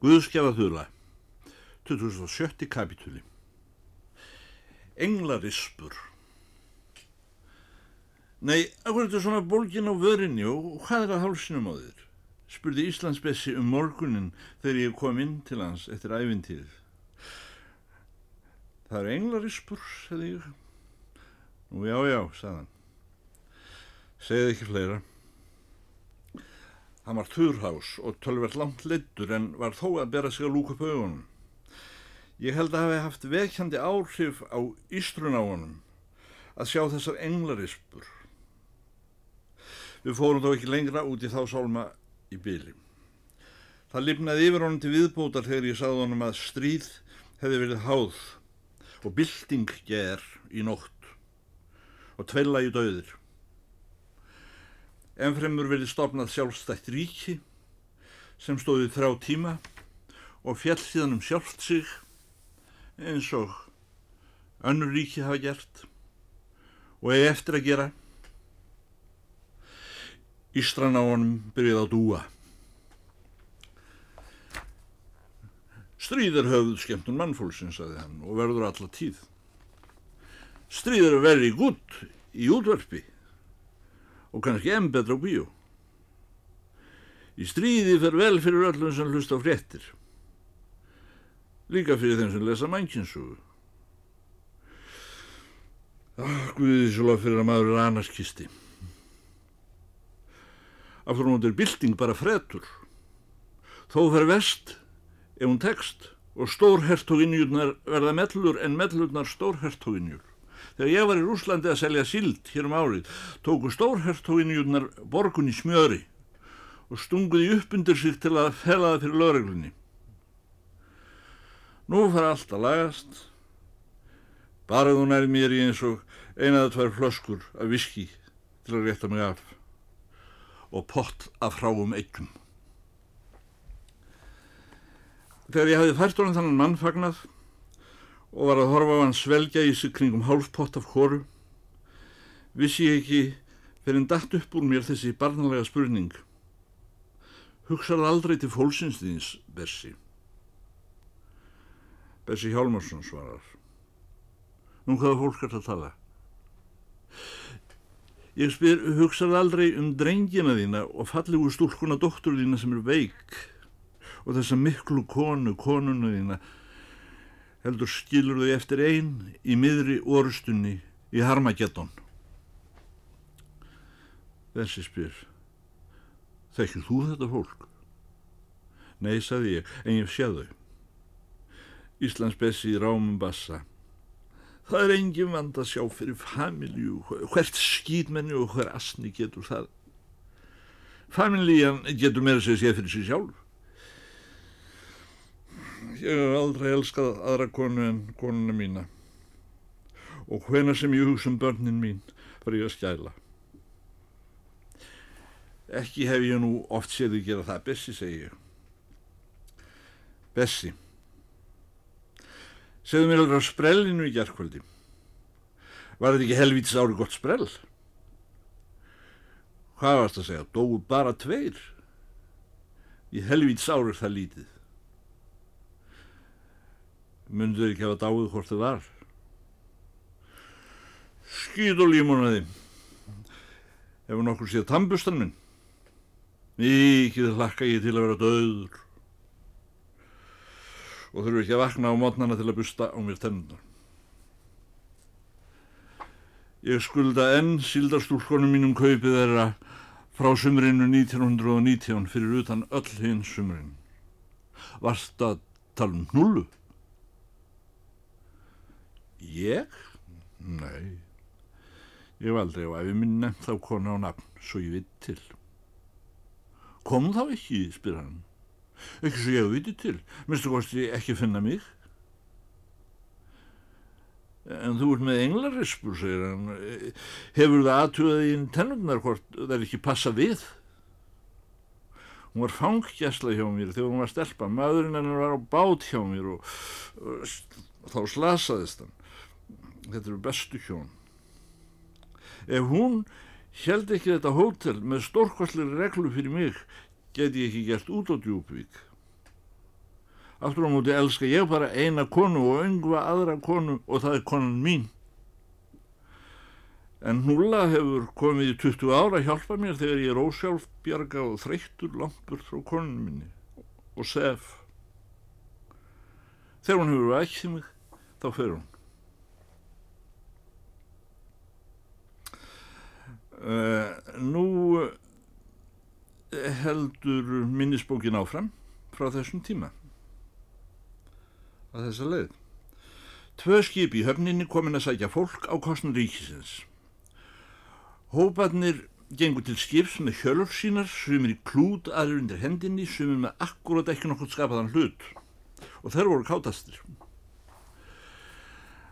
Guðskjafa þula, 2007. kapitúli. Englarispur. Nei, akkur þetta svona bólgin á vörinni og hvað er að hálsinum á þér? spurði Íslandsbessi um morgunin þegar ég kom inn til hans eftir æfintýrið. Það er englarispur, segði ég. Nú já, já, sagðan. Segði ekki fleira. Hann var þurrhás og tölverð langt leittur en var þó að bera sig að lúka upp augunum. Ég held að hafi haft vekjandi áhrif á ístrun á honum að sjá þessar englarispur. Við fórum þó ekki lengra út í þá sálma í byli. Það lifnaði yfir honum til viðbótar þegar ég sagði honum að stríð hefði verið háð og bylting ger í nótt og tveila í döðir. Ennfremur verið stopnað sjálfstætt ríki sem stóði þrá tíma og fjall síðan um sjálft sig eins og önnur ríki hafa gert og eigi eftir að gera. Ístran á honum byrjuð að dúa. Stríðar höfðu skemmtun mannfólksins, sagði hann, og verður alla tíð. Stríðar er verið gutt í útverfi og kannski enn betra á bíó. Í stríði fer vel fyrir öllum sem hlust á fréttir. Líka fyrir þeim sem lesa mannkynnsugu. Ah, Guðið svo lof fyrir að maður er annarskisti. Aftur hún er bilding bara fretur. Þó fer vest ef hún tekst og stórhertoginjurnar verða mellur en mellurnar stórhertoginjur. Þegar ég var í Rúslandi að selja sild hér um árið tóku stórhertoginjurnar borgun í smjöri og stunguði upp undir sig til að fela það fyrir lögreglunni. Nú fara allt að lagast. Bara þú nærið mér í eins og einaða tvær flöskur af viski til að rétta mig af og pott af hráum eignum. Þegar ég hafði fært honum þannan mann fagnað og var að horfa á hann svelgja í sig kringum hálfpott af hóru, vissi ég ekki fyrir en dætt upp úr mér þessi barnalega spurning. Hugsaði aldrei til fólksins þins, Bessi. Bessi Hjálmarsson svarar. Nú hvaða fólk er það að tala? Ég spyr, hugsaði aldrei um drengina þína og fallegu stúlkuna doktor þína sem er veik og þessa miklu konu, konuna þína heldur skilur þau eftir einn í miðri orustunni í Harmageddon. Þessi spyr, þekkir þú þetta fólk? Nei, sagði ég, en ég sé þau. Íslands Bessi í Rámum Bassa. Það er engin vand að sjá fyrir familju, hvert skýtmenni og hver asni getur það. Familjan getur meira sér fyrir sig sjálf. Ég hef aldrei elskað aðra konu en konuna mína og hvena sem ég hugsa um börnin mín var ég að skæla. Ekki hef ég nú oft séð þið gera það, Bessi, segi ég. Bessi. Segðu mér alveg á sprellinu í gerðkvöldi. Var þetta ekki helvítis ári gott sprell? Hvað varst að segja? Dóu bara tveir? Í helvítis ári er það lítið. Mundur ekki hafa dáið hvort það var? Skýt og límonaði. Hefur nokkur séð tambustan minn? Mikið hlakka ég til að vera döður og þurfu ekki að vakna á mótnana til að busta á mér tennunar. Ég skulda enn síldarstúlkonum mínum kaupið þeirra frá sumrinu 1919 fyrir utan öll hinn sumrin. Varst að tala um hnullu? Ég? Nei. Ég var aldrei á æfi minn nefnt þá konu á nafn, svo ég vitt til. Kom þá ekki, spyr hann. Ekki svo ég viti til, minnstu kosti ekki finna mig. En þú ert með englarispu, segir hann. Hefur það aðtöðað í tennurnar hvort það er ekki passa við? Hún var fangjæsla hjá mér þegar hún var stelpa. Maðurinn hennar var á bát hjá mér og, og þá slasaðist hann. Þetta eru bestu hjón. Ef hún held ekki þetta hótel með stórkostlega reglu fyrir mig, geti ég ekki gert út á djúbvík. Aftur á móti elska ég bara eina konu og öngva aðra konu og það er konan mín. En Núla hefur komið í 20 ára að hjálpa mér þegar ég er ósjálfbjarga og þreyttur lampur frá konun minni og sef. Þegar hún hefur vækðið mig, þá fer hún. Nú heldur minnisbókin áfram frá þessum tíma að þessa leið. Tvö skip í höfninni komin að sækja fólk á kostnum ríkisins. Hóparnir gengur til skips með hjölur sínar, sumir í klút, aðrir undir hendinni, sumir með akkurat ekki nokkur skapaðan hlut og þeir voru kátastir.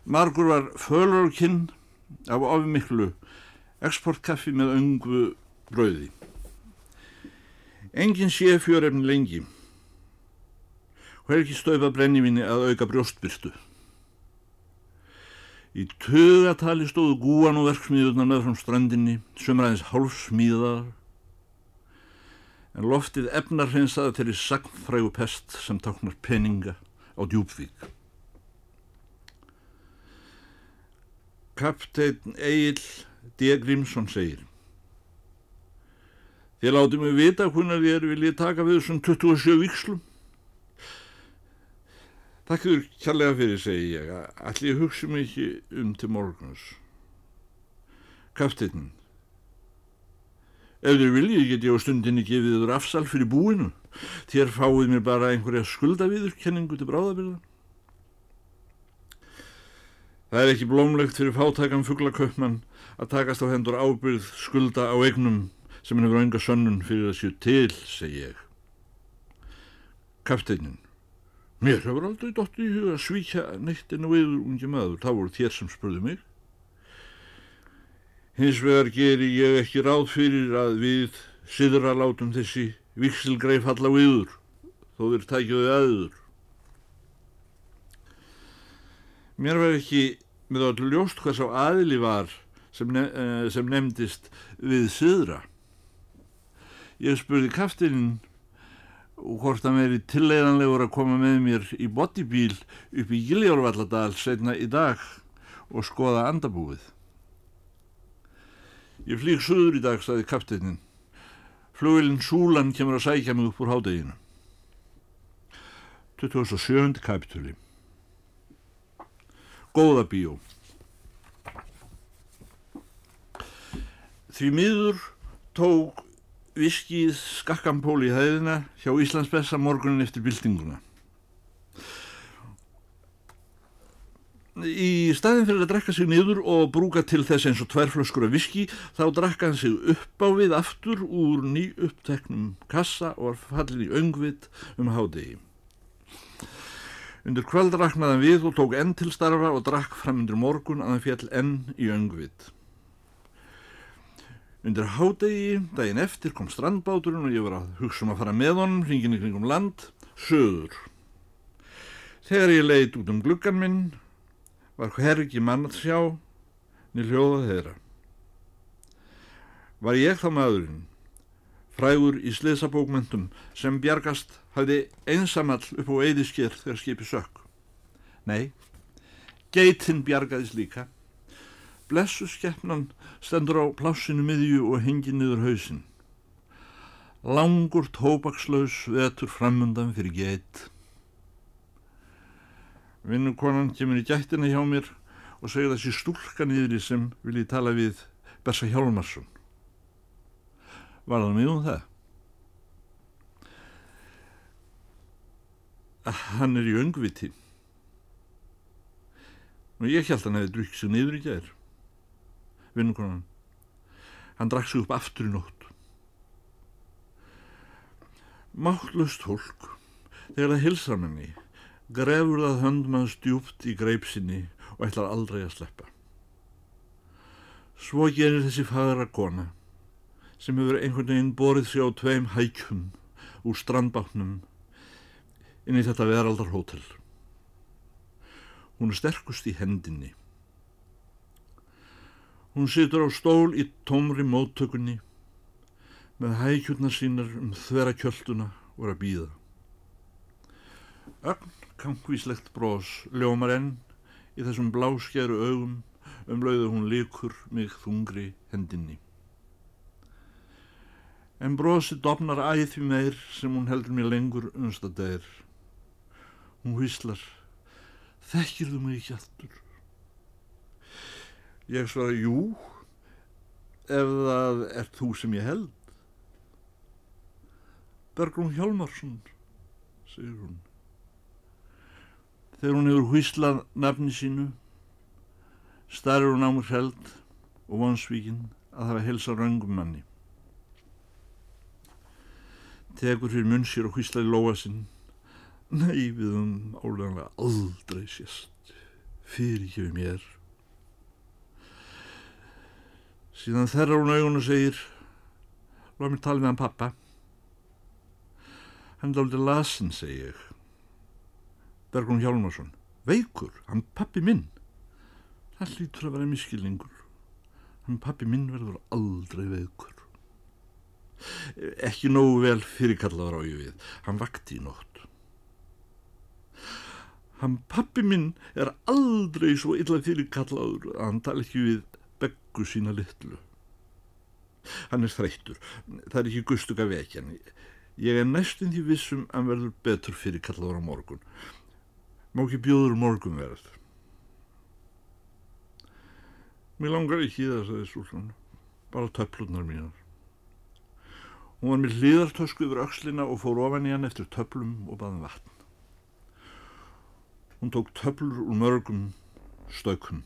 Margur var fölur og kinn af ofimiklu exportkaffi með öngu brauði. Engin sé fjörefni lengi og er ekki stöfa brennivinni að auka brjóstbyrtu. Í tögatali stóðu gúan og verksmiðurnar með frá strandinni, sömur aðeins hálfsmíðar, en loftið efnar hreinsaði til í sagnfrægu pest sem táknar peninga á djúbvík. Kapteinn Egil D. Grímsson segir Þið látið mig vita hvernig þið eru viljið taka við þessum 27 vikslum. Takk fyrir kjallega fyrir, segi ég, allir ég hugsi mig ekki um til morguns. Kaftinn, ef þið viljið get ég á stundinni gefið þur afsal fyrir búinu, þér fáið mér bara einhverja skuldaviðurkenningu til bráðabirða. Það er ekki blómlegt fyrir fátakan fugglaköpmann að takast á hendur ábyrð skulda á eignum sem hann hefur önga sönnun fyrir að séu til, segi ég. Kapteinin, mér hefur aldrei dótt í huga að svíkja neitt en við ungi maður, það voru þér sem spurðu mig. Hins vegar geri ég ekki ráð fyrir að við siðra látum þessi viksilgreif halla viður, þó þeir tækjuðu aður. Mér var ekki með allir ljóst hvað sá aðili var sem, nef eh, sem nefndist við syðra. Ég spurði kaftininn hvort hann veri tilleiðanlegur að koma með mér í bodybíl upp í Giljórvalladal setna í dag og skoða andabúið. Ég flík söður í dag, staði kaftininn. Flugilinn Súlan kemur að sækja mig upp úr hádeginu. 27. kapitúli Góða bíó Því miður tók viskið skakkampól í hæðina hjá Íslandsbessa morgunin eftir byltinguna. Í staðin fyrir að drekka sig niður og brúka til þess eins og tværflöskur af viski þá drakka hann sig upp á við aftur úr ný uppteknum kassa og var fallin í öngvit um hádegi. Undir kvöld raknaði hann við og tók enn til starfa og drakk fram undir morgun að hann fjall enn í öngvit. Undir hádegi, daginn eftir, kom strandbáturinn og ég var að hugsa um að fara með honum, hringin í kringum land, söður. Þegar ég leiðt út um gluggan minn, var hvergi mann að sjá, niður hljóða þeirra. Var ég þá maðurinn, frægur í sliðsabókmyndum sem bjargast hafði einsamall upp á eðisker þegar skipi sökk. Nei, geitinn bjargaðis líka. Blessu skeppnan stendur á plássinu miðju og hengi niður hausin. Langur tóbakslaus vetur framundan fyrir geit. Vinnukonan kemur í gættina hjá mér og segir þessi stúlka niðri sem vil ég tala við Bessa Hjálmarsson. Var það mjög um það? Hann er í öngviti. Og ég held að hann hefði drukkt sig niður í gæðir vinnukonan. Hann drakk sig upp aftur í nótt. Máttlust hólk, þegar það hilsar menni, grefur það höndmann stjúpt í greipsinni og ætlar aldrei að sleppa. Svo gerir þessi fadra kona, sem hefur einhvern veginn borið sig á tveim hækjum úr strandbátnum inn í þetta veraldarhótel. Hún er sterkust í hendinni. Hún situr á stól í tómri móttökunni með hækjurnar sínar um þverra kjölduna er að býða. Ögn kankvíslegt brós ljómar enn í þessum bláskeru augum um lauðu hún líkur mig þungri hendinni. En brosi dopnar æð því meir sem hún heldur mér lengur unstadegir. Hún hvíslar, þekkir þú mig ekki aftur? Ég svara, jú, ef það er þú sem ég held. Bergrún Hjálmarsson, segir hún. Þegar hún hefur hvíslað nafni sínu, starur hún á mér held og vonsvíkin að hafa helsa röngum manni. Tekur fyrir munn sér og hvíslaði lóa sinn. Nei, við um álega aldrei sérst, fyrir ekki við mér. Síðan þerra hún augun og segir, lág mér tala með hann pappa. Hann er aldrei lasin, segi ég. Bergrún Hjálmarsson, veikur, hann pappi minn. Það lítur að vera miskilningur. Hann pappi minn verður aldrei veikur. Ekki nógu vel fyrirkallaður á ég við. Hann vakti í nótt. Hann pappi minn er aldrei svo illa fyrirkallaður að hann tala ekki við beggu sína litlu. Hann er þreyttur. Það er ekki gustug að vekja hann. Ég er næstum því vissum að hann verður betur fyrirkallaður á morgun. Má ekki bjóður morgun verð. Mér langar ekki það, sagði Súlun. Bara töflunar mínar. Hún var með hlýðartösku yfir aukslina og fór ofan í hann eftir töflum og baðum vatn. Hún tók töflur úr mörgum stökum.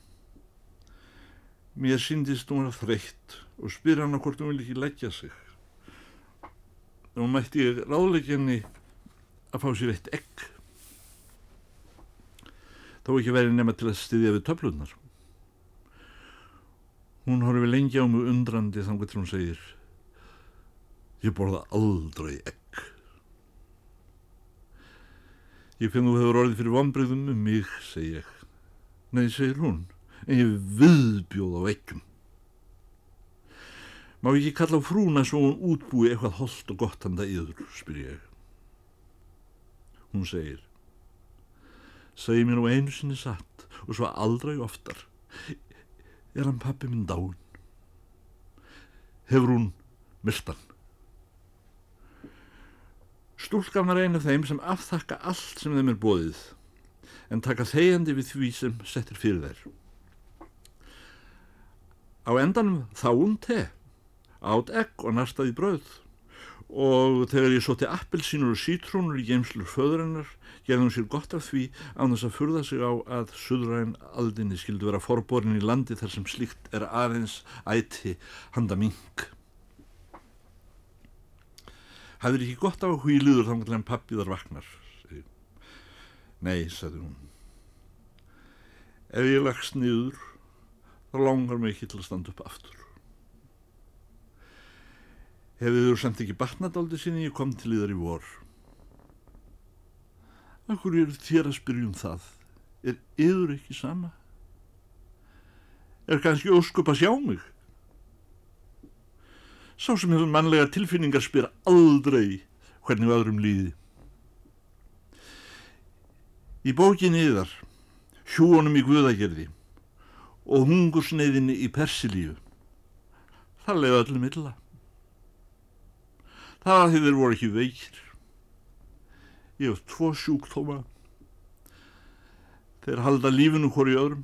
Mér síndist hún að þreytt og spyr hann hvort hún vil ekki leggja sig. Þá mætti ég ráðleikjenni að fá sér eitt egg. Þó ekki verið nema til að styðja við töflunar. Hún horfið lengi á mig undrandi þannig að hún segir Ég borða aldrei egg. Ég finn þú hefur orðið fyrir vonbreyðum um mig, segi ég. Nei, segir hún, en viðbjóð á eggjum. Má ekki kalla á frúna svo hún útbúi eitthvað holdt og gott handa yður, spyr ég. Hún segir, segi mér nú einu sinni satt og svo aldrei oftar. Er hann pappi minn dáin? Hefur hún myrtan? Stúlkan var einu af þeim sem aftakka allt sem þeim er bóðið en taka þegjandi við því sem settir fyrir þær. Á endanum þá hún te, átt egg og narstaði brauð og þegar ég sótti appelsínur og sítrónur í geimslur föðurinnar gerði hún sér gott af því án þess að furða sig á að suðræn aldinni skildu vera forborin í landi þar sem slíkt er aðeins æti handa mink. Hafður ekki gott á að hvíliður þá með pappiðar vaknar? Nei, sagði hún. Ef ég lagst niður, þá langar mig ekki til að standa upp aftur. Hefur þú samt ekki batnadáldi sinni ég kom til í þar í vor? Akkur eru þér að spyrja um það? Er yður ekki sama? Er kannski óskup að sjá mig? Sá sem hefur mannlega tilfinningar spyr aldrei hvernig við öðrum líði. Í bókinni yðar, hjúonum í Guðagerði og hungursneiðinni í Persilíu, það leiði öllum illa. Það því þeir voru ekki veikir. Ég hef tvo sjúktóma. Þeir halda lífinu hverju öðrum.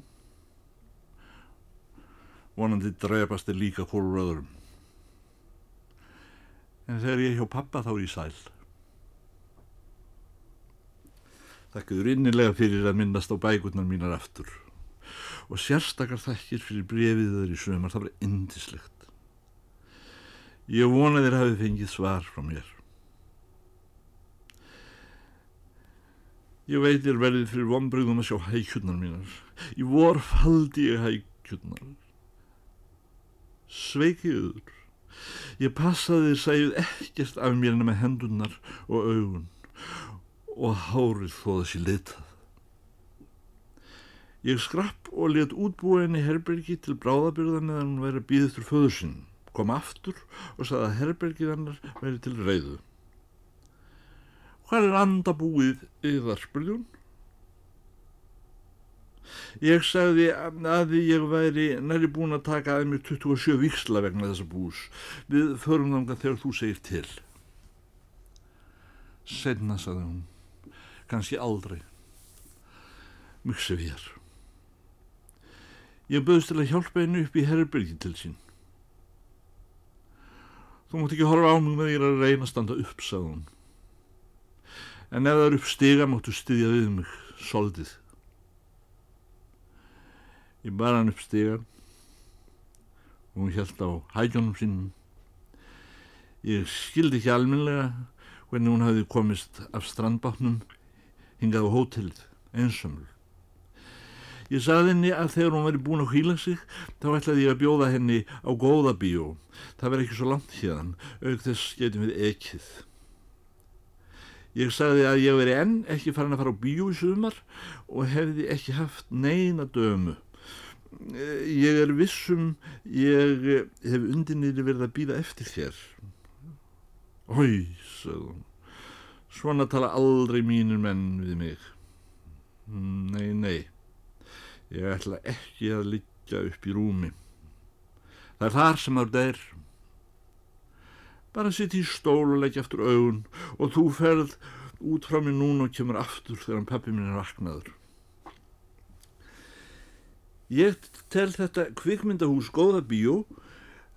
Vonandi drefast þeir líka hverju öðrum en þegar ég hjá pappa þá er ég sæl. Þakkaður innilega fyrir að minnast á bækurnar mínar aftur og sérstakar þakkir fyrir brefið þeir í sömur, það var indislegt. Ég vona þeir hafi fengið svar frá mér. Ég veit ég er verið fyrir vonbröðum að sjá hækjurnar mínar. Í vor faldi ég hækjurnar. Sveikiður. Ég passaði sæð ekkert af mér nema hendunar og augun og hárið þó þessi litað. Ég skrapp og let útbúa henni herbergi til bráðabyrðan eða hann væri býðið til föðu sinn, kom aftur og saði að herbergið hannar væri til reyðu. Hvað er andabúið yðar, spurði hún? Ég sagði að ég væri næri búin að taka að mér 27 viksla vegna þessa bús. Við förum þanga þegar þú segir til. Senna, sagði hún. Kanski aldrei. Mykse við. Ég böðst til að hjálpa hennu upp í herrbyrgi til sín. Þú mútt ekki horfa á mig með ég að reyna að standa upp, sagði hún. En ef það er upp stiga máttu styðja við mig, soldið. Ég bar hann upp stigan og hún held á hægjónum sínum. Ég skildi ekki alminlega hvernig hún hafi komist af strandbátnum hingað á hótelið, einsömmul. Ég saði henni að þegar hún væri búin að hvíla sig þá ætlaði ég að bjóða henni á góða bíó. Það verði ekki svo langt hérðan, auk þess getum við ekið. Ég sagði að ég veri enn ekki farin að fara á bíó í sumar og hefði ekki haft neina dömu ég er vissum ég hef undinir verið að býða eftir þér Hói, sagði hún svona tala aldrei mínir menn við mig nei, nei ég ætla ekki að liggja upp í rúmi. Það er þar sem það er bara sitt í stól og leggja aftur augun og þú ferð út frá mér núna og kemur aftur þegar pappi minn er vaknaður. Ég tel þetta kvikmyndahús góða bíó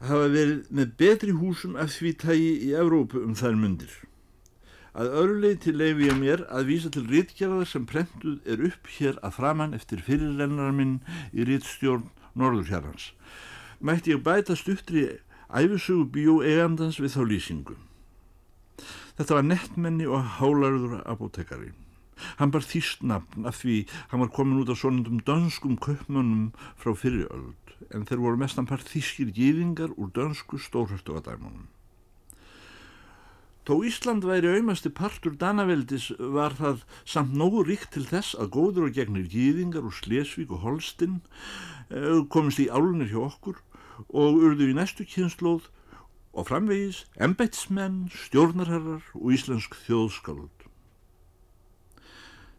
hafa verið með betri húsum af því tægi í Evrópu um þær myndir. Að öruleiti leifi ég mér að vísa til rítgerðar sem prentuð er upp hér að framann eftir fyrirrennarar minn í rítstjórn Norðurhjarrans. Mætti ég bæta stuttri æfisugu bíó eigandans við þá lýsingu. Þetta var nettmenni og hálarður apotekari. Hann bar þýst nafn af því hann var komin út á svonundum dönskum kaupmönnum frá fyriröld en þeir voru mestanpart þýskir gýðingar úr dönsku stórhörtugadæmunum. Tó Ísland væri auðmasti partur Danaveldis var það samt nógu ríkt til þess að góður og gegnir gýðingar úr Slesvík og Holstinn eh, komist í álunir hjá okkur og urðu í næstu kynnslóð og framvegis embetsmenn, stjórnarherrar og íslensk þjóðskáld.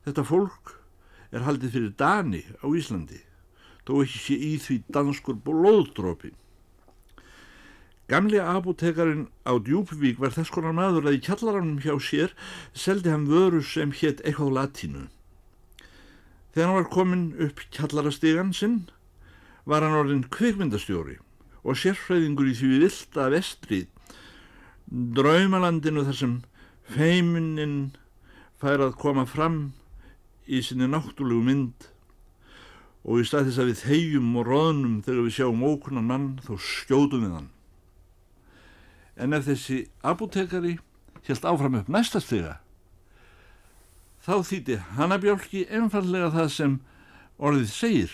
Þetta fólk er haldið fyrir Dani á Íslandi, þó ekki sé í því danskur blóðdrópi. Gamli apotekarinn á Djúpvík var þess konar maður að í kjallaranum hjá sér seldi hann vöru sem hétt eitthvað latínu. Þegar hann var komin upp kjallarastegan sinn var hann orðin kvikmyndastjóri og sérfræðingur í því vilda vestri, draumalandinu þar sem feimininn fær að koma fram í sinni náttúrlegu mynd og í stað þess að við þegjum og róðnum þegar við sjáum ókunnan mann þá skjóðum við hann. En ef þessi apotekari helt áfram upp næsta stiga þá þýtti Hannabjálki einfallega það sem orðið segir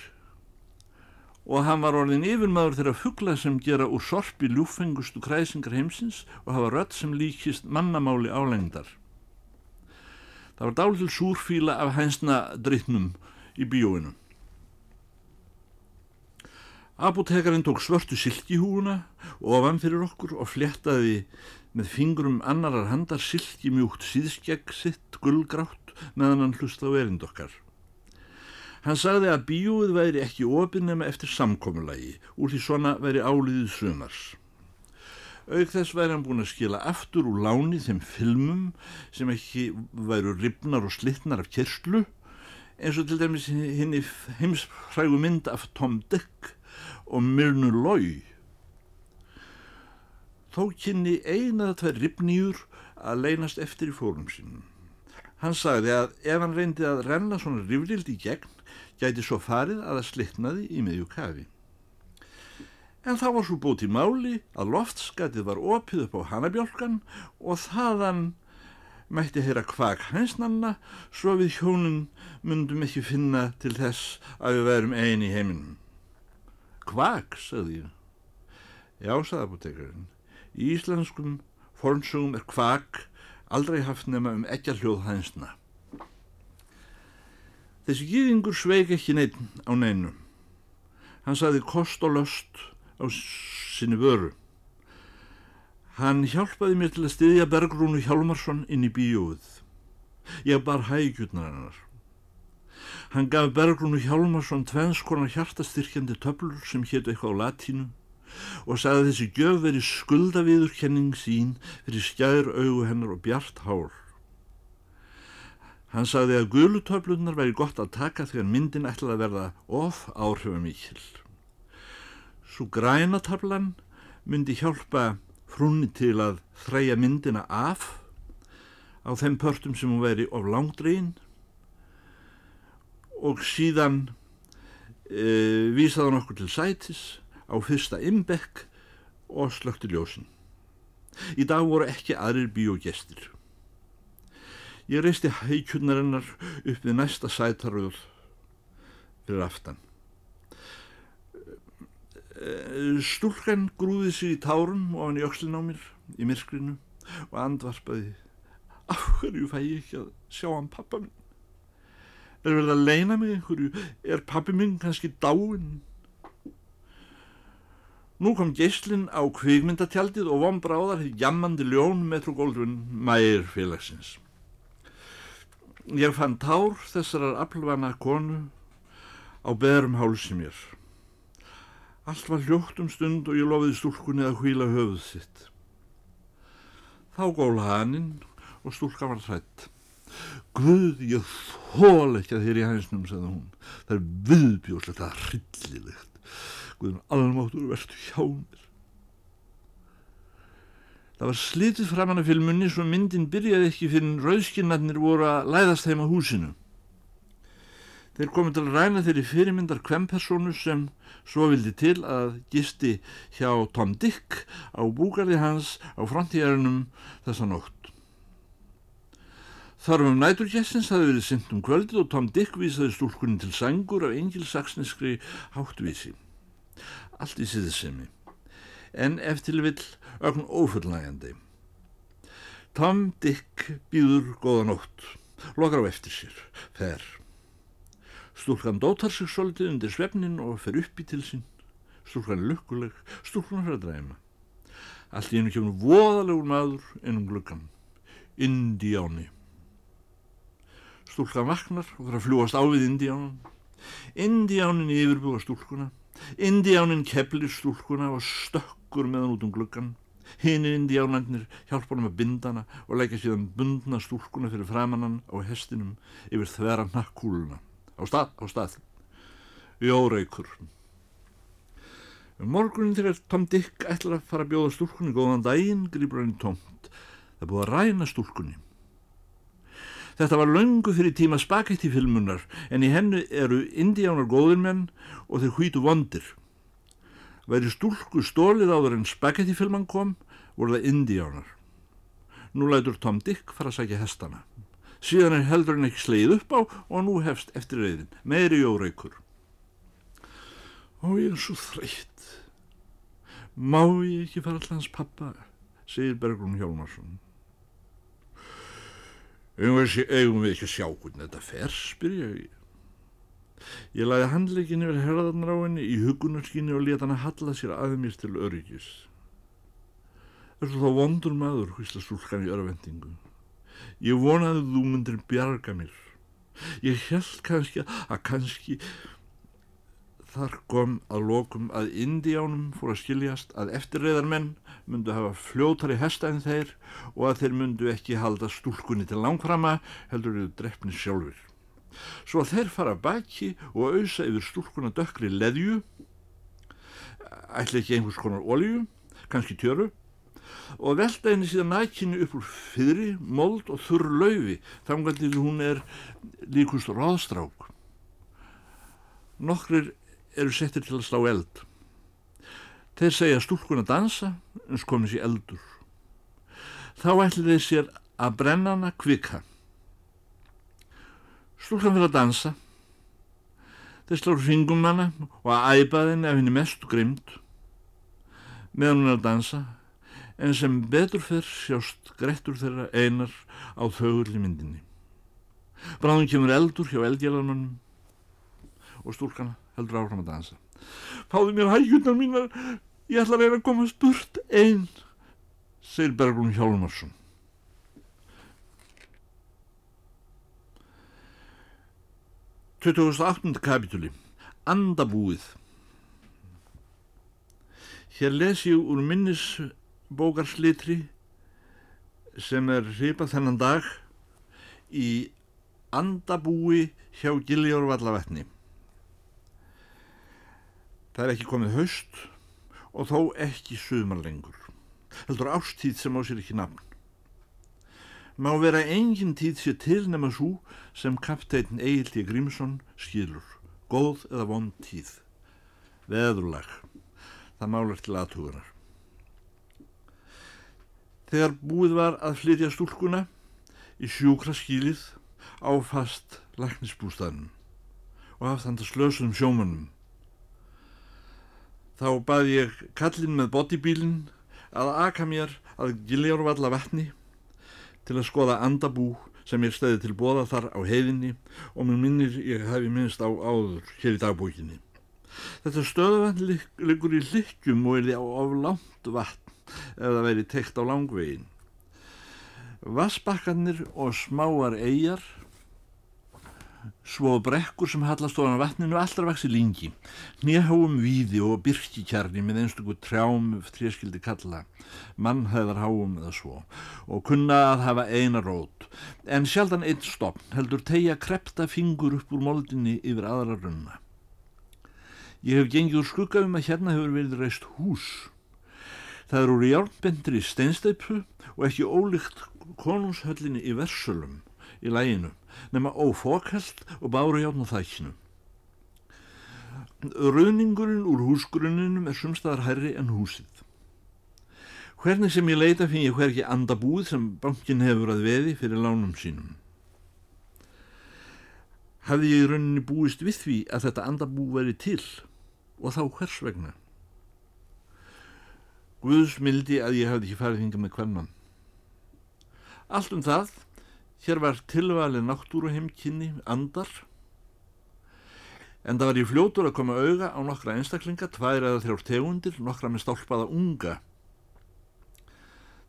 og hann var orðin yfirmaður þeirra fuggla sem gera úr sorpi ljúfengustu kræsingar heimsins og hafa rött sem líkist mannamáli álengdar. Það var dálítil súrfíla af hænsna drittnum í bíóinu. Apotekarinn tók svörtu silkihúuna ofan fyrir okkur og flettaði með fingrum annarar handar silkimjúkt síðskegg sitt gullgrátt meðan hann hlusta á erind okkar. Hann sagði að bíóið væri ekki opinn nema eftir samkomulagi, úr því svona væri áliðið sumars. Auk þess væri hann búin að skila aftur úr láni þeim filmum sem ekki væru ripnar og slittnar af kerslu eins og til dæmis hinn í heimsfrægu mynd af Tom Dick og Myrnu Lói. Þó kynni einaða tvær ripnýjur að leynast eftir í fórum sínum. Hann sagði að ef hann reyndi að renna svona rifrild í gegn gæti svo farið að það slittnaði í meðjú kafi en þá var svo búið til máli að loftskatið var opið upp á hanabjálkan og þaðan mætti heyra kvak hænsnanna svo við hjónun myndum ekki finna til þess að við værum eini í heiminum. Kvak, sagði ég. Já, sagði apotekarinn. Í íslenskum fornsugum er kvak aldrei haft nema um ekki að hljóð hænsna. Þessi gýðingur sveik ekki neitt á neinum. Hann sagði kost og löst á sinni vöru. Hann hjálpaði mér til að styðja Bergrúnu Hjálmarsson inn í bíóið. Ég bar hægjutnar hennar. Hann gaf Bergrúnu Hjálmarsson tvennskonar hjartastyrkjandi töflur sem hétu eitthvað á latínu og sagði þessi gjöf verið skuldaviðurkenning sín fyrir skjær augu hennar og bjart hár. Hann sagði að gulutöflunar væri gott að taka þegar myndin ætlaði að verða of áhrifamíkil. Svo grænatablan myndi hjálpa frúnni til að þræja myndina af á þeim pörtum sem hún veri of langdrein og síðan e, vísaði hann okkur til sætis á fyrsta imbekk og slökti ljósin. Í dag voru ekki aðrir bíógestir. Ég reisti hækjurnarinnar upp við næsta sætaröð fyrir aftan. Stúlkan grúði sig í tárum og hann í ökslin á mér í myrkrinu og andvarpaði af hverju fæ ég ekki að sjá hann pappa minn? Er verið að leina mig einhverju? Er pappi minn kannski dáinn? Nú kom geyslinn á kvikmyndatjaldið og von bráðar hefði jammandi ljón metrogóldrun mæir félagsins. Ég fann tár þessarar aflvana konu á beðrum hálsi mér. Allt var hljótt um stund og ég lofiði stúlkunni að hvíla höfuð sitt. Þá góla hanninn og stúlka var hrætt. Guð, ég þól ekki að í hænsnum, sagði hún. Það er viðbjóðslegt að hryllilegt. Guðun almáttur verðstu hjá mér. Það var slitið framann af filmunni svo myndin byrjaði ekki fyrir rauðskinnarnir voru að læðast heim á húsinu. Þeir komið til að ræna þeirri fyrirmyndar kvempersonu sem svo vildi til að gisti hjá Tom Dick á búgarði hans á frontíjarunum þessa nótt. Þarfum næturgessins hafi verið synd um kvöldið og Tom Dick vísaði stúlkunni til sangur af engilsaksniskri háttvísi. Allt í siðisemi en eftir vill ögn ófullnægandi. Tom Dick býður góða nótt, lokar á eftir sér, fer. Stúlkan dótar sig svolítið undir svefnin og fer upp í til sín. Stúlkan er lukkuleg, stúlkan er að dræma. Allt í hennu kemur voðalegur maður ennum gluggan. Indiáni. Stúlkan vaknar og þarf að fljúast á við Indiánan. Indiánin yfirbúa stúlkuna. Indiánin keplir stúlkuna og stökkur meðan út um gluggan. Hinn indiánarnir hjálpa hann með bindana og leggja síðan bundna stúlkuna fyrir framannan á hestinum yfir þvera nakkúluna. Á stað, á stað. Jóreikur. Um morgunin þegar Tom Dick ætlar að fara að bjóða stúlkunni góðan daginn, grýpur hann í tómt. Það búið að ræna stúlkunni. Þetta var löngu fyrir tíma spagettifilmunar en í hennu eru indiánar góðir menn og þeir hvítu vondir. Væri stúlku stólið áður en spagettifilman kom, voru það indiánar. Nú lætur Tom Dick fara að sækja hestana. Síðan er heldur en ekki sleið upp á og nú hefst eftir reyðin, meiri jóraukur. Ó, ég er svo þreytt. Má ég ekki fara allans pappa, segir Bergrún Hjálmarsson. Eigum við ekki að sjá hvernig þetta fer, spyr ég. Ég lagði handleikin yfir herðarnar á henni í hugunarskinni og leta hann að halla sér að mér til öryggis. Það er svo þá vondur maður, hvísla stúlkan í örvendingu. Ég vonaði þú myndir bjarga mér. Ég held kannski að kannski þar kom að lokum að indiánum fór að skiljast að eftirreðarmenn myndu hafa fljótari hesta en þeir og að þeir myndu ekki halda stúlkunni til langframa heldur við drefni sjálfur. Svo þeir fara baki og auðsa yfir stúlkunna dökkri leðju, ætla ekki einhvers konar olju, kannski tjöru, og velta henni síðan nækinu upp úr fyrri, mold og þurr laufi, þannig að hún er líkust ráðstrák. Nokkrir eru settir til að slá eld. Þeir segja stúlkun að dansa, eins komið sér eldur. Þá ætlir þeir sér að brenna hana kvika. Stúlkan fyrir að dansa. Þeir slá hringum hana og að æpa þenni af henni mest grimt meðan hún er að dansa en sem betur fyrr sjást grettur þeirra einar á þögurli myndinni. Bráðum kemur eldur hjá eldjælanunum og stúlkan heldur áfram að dansa. Fáðu mér hægjurnar mínar, ég ætla að reyna að koma spurt einn, segir Bergrún Hjálmarsson. 28. kapitúli Andabúið Hér les ég úr minnisbókarslitri sem er hripað þennan dag í Andabúi hjá Giljórvallavetni. Það er ekki komið haust og þó ekki sumar lengur. Heldur ástíð sem á sér ekki nafn. Má vera engin tíð sér til nema svo sem kapteitin Egil Grímsson skilur. Góð eða vond tíð. Veðurlag. Það málar til aðtugunar. Þegar búið var að flytja stúlkuna í sjúkra skýlið áfast læknisbústaðnum og hafðanda slösum sjómanum. Þá baði ég kallin með bodybílinn að aka mér að Giljárvalla vatni til að skoða andabú sem ég stæði til bóða þar á heiðinni og mér minnir ég hafi minnst á áður hér í dagbókinni. Þetta stöðvann liggur í lykkjum og er því á oflánt vatn ef það veri tekt á langvegin. Vassbakkarnir og smáar eigjar svo brekkur sem hallast ofan vatninu allra vaksi lingi, nýjaháum víði og byrkikjarni með einstaklega trjám þrjaskildi kalla, mannhæðarháum eða svo, og kunna að hafa eina rót, en sjaldan einn stopn heldur tegja krepta fingur upp úr moldinni yfir aðra runna. Ég hef gengið úr skugga um að hérna hefur verið reist hús. Það eru úr járnbendri steinsteipu og ekki ólíkt konungshöllinni í Versölum í læginu nema ófókald og báru hjálna þækinu. Röðningurinn úr húsgrunninum er sumstaðar herri en húsið. Hvernig sem ég leita finn ég hver ekki andabúð sem bankin hefur að veði fyrir lánum sínum. Hafði ég í rauninni búist við því að þetta andabú veri til og þá hvers vegna? Guðs mildi að ég hafði ekki farið hinga með hvern mann. Allt um það Hér var tilvalið náttúruheimkynni andar en það var í fljótur að koma auga á nokkra einstaklinga, tvær eða þrjár tegundir, nokkra með stálpaða unga.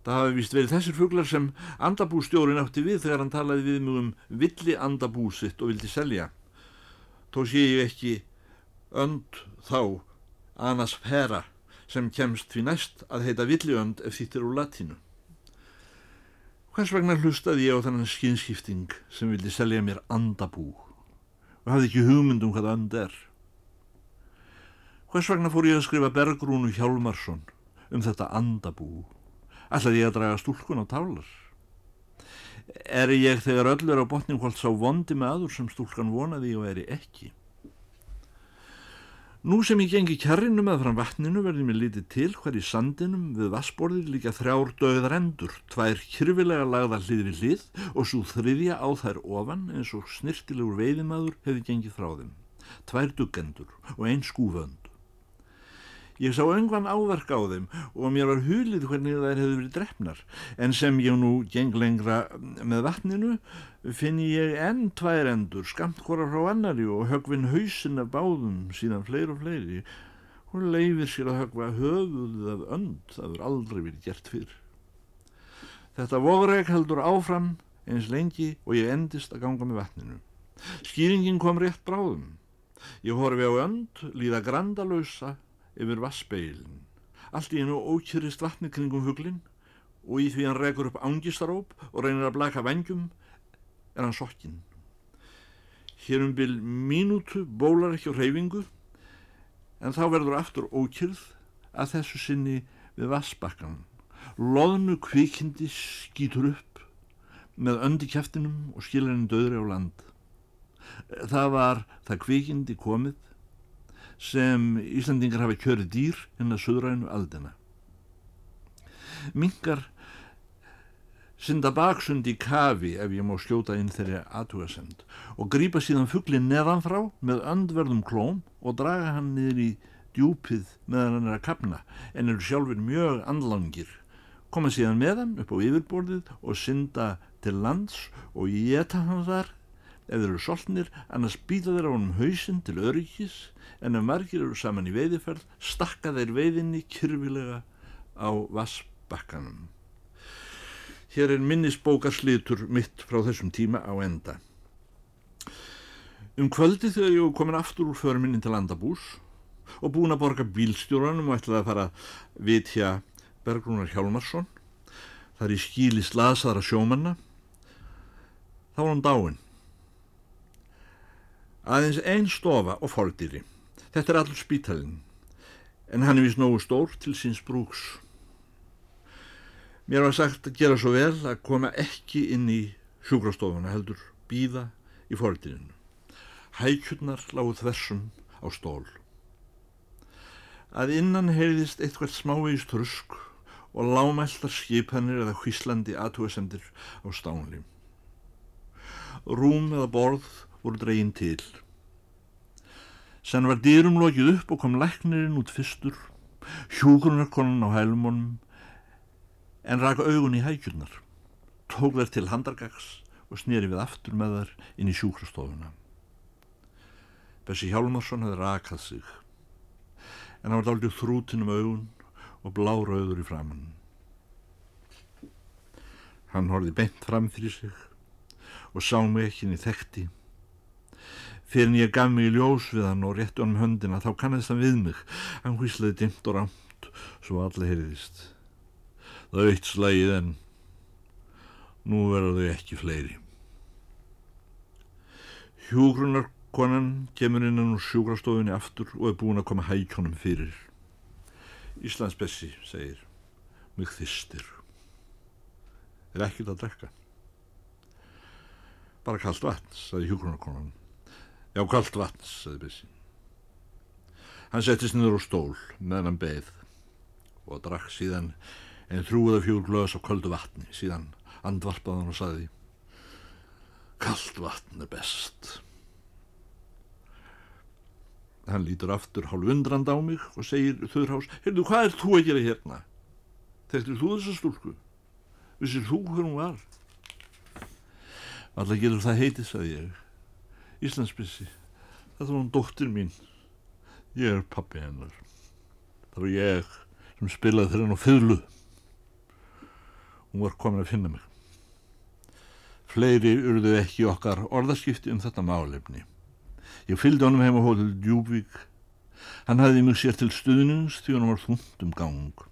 Það hafi vist verið þessir fuglar sem andabústjórin átti við þegar hann talaði við mjög um villi andabúsitt og vildi selja. Tó sé ég ekki önd þá, anas pera, sem kemst því næst að heita villiönd ef þýttir úr latínu. Hvers vegna hlustaði ég á þannan skinskipting sem vildi selja mér andabú og hafði ekki hugmynd um hvað and er? Hvers vegna fór ég að skrifa Bergrúnu Hjálmarsson um þetta andabú? Ætlaði ég að draga stúlkun á tálar? Er ég þegar öll er á botnum hvort sá vondi með aður sem stúlkan vonaði og eri ekki? Nú sem ég gengi kjarrinu með fram vatninu verði mér litið til hver í sandinum við vassborðir líka þrjár döðar endur, tvær kyrfilega lagða hliðri hlið og svo þriðja á þær ofan eins og snirtilegur veiðimaður hefði gengið frá þeim. Tvær duggendur og einn skúfönd. Ég sá öngvan áverk á þeim og mér var hulið hvernig þær hefði verið drefnar en sem ég nú geng lengra með vatninu finn ég enn tvær endur skamt hvora frá annari og högvinn hausin af báðum síðan fleiri og fleiri og leifir sér að högva höfuðið af önd það er aldrei verið gert fyrr. Þetta vogreg heldur áfram eins lengi og ég endist að ganga með vatninu. Skýringin kom rétt bráðum. Ég horfi á önd, líða grandalösa yfir vassbeilin. Allt í hennu ókjörist vatni kringum huglin og í því hann rekur upp ángistaróp og reynir að blaka vengjum er hann sokkinn. Hér um byl mínútu bólar ekki á reyfingu en þá verður aftur ókjörð að þessu sinni við vassbakkan. Loðnu kvikindi skýtur upp með öndi kæftinum og skiljarinn döðri á land. Það var það kvikindi komið sem Íslandingar hafa kjörið dýr inn að söðrænu aldina. Mingar synda baksund í kafi ef ég má skjóta inn þeirri aðtugasend og grýpa síðan fugglin neðanfrá með öndverðum klóm og draga hann niður í djúpið meðan hann er að kapna en eru sjálfur mjög andlangir koma síðan með hann upp á yfirborðið og synda til lands og geta hann þar ef þeir eru soltnir annars býta þeir á hann hausinn til öryggis en ef margir eru saman í veiðiferð stakka þeir veiðinni kyrfilega á vassbakkanum. Hér er minnisbókarslitur mitt frá þessum tíma á enda. Um kvöldi þegar ég komin aftur úr förminni til landabús og búin að borga bílstjóranum og ætlaði að fara vitja Bergrúnar Hjálmarsson þar í skíli slasaðara sjómanna þá var hann dáin aðeins einn stofa og fordýri. Þetta er allur spítalinn. En hann er vist nógu stór til síns brúks. Mér var sagt að gera svo vel að koma ekki inn í sjúkrastofuna heldur býða í fordýrinu. Hækjurnar lágu þversum á stól. Að innan heyrðist eitthvað smávegis trusk og lámæltar skipanir eða hvíslandi aðtúasendir á stánli. Rúm eða borð voru dregin til. Sen var dýrum lokið upp og kom læknirinn út fyrstur, hjúgrunarkonan á hælumónum, en raka augun í hækjurnar, tók þær til handargags og snýri við aftur með þær inn í sjúkrastofuna. Bessi Hjálmarsson hefði rakað sig, en hann var dálítið þrútin um augun og blárauður í framann. Hann horfið beint fram fyrir sig og sá mig ekki inn í þekti. Fyrir en ég gaf mig í ljós við hann og rétti honum höndina þá kannast hann við mig. Hann hvíslaði dimt og rámt svo allir heyrðist. Það aukt slægið en nú verður þau ekki fleiri. Hjúgrunarkonan kemur innan úr sjúkrastofunni aftur og er búin að koma hækjónum fyrir. Íslandsbessi, segir, mig þýstir. Er ekkert að drekka. Bara kallt vatn, sagði hjúgrunarkonan. Já, kallt vatn, sagði Bessi. Hann settist niður á stól meðan hann beð og drakk síðan en þrúða fjór glöðs á köldu vatni. Síðan andvarpaði hann og sagði Kallt vatn er best. Hann lítur aftur hálf undrand á mig og segir þurrhás, heyrðu, hvað er þú að gera hérna? Þekktir þú þessa stúlku? Vissir þú hver hún var? Alltaf getur það heitið, sagði ég. Íslandsbissi, þetta var hún dóttir mín. Ég er pappi hennar. Það var ég sem spilaði þeirra nú fyrlu. Hún var komin að finna mig. Fleiri urðu ekki okkar orðaskipti um þetta málefni. Ég fylgdi honum heim á hótel Djúbvík. Hann hafði mig sér til stuðnings því hann var þúnt um gang.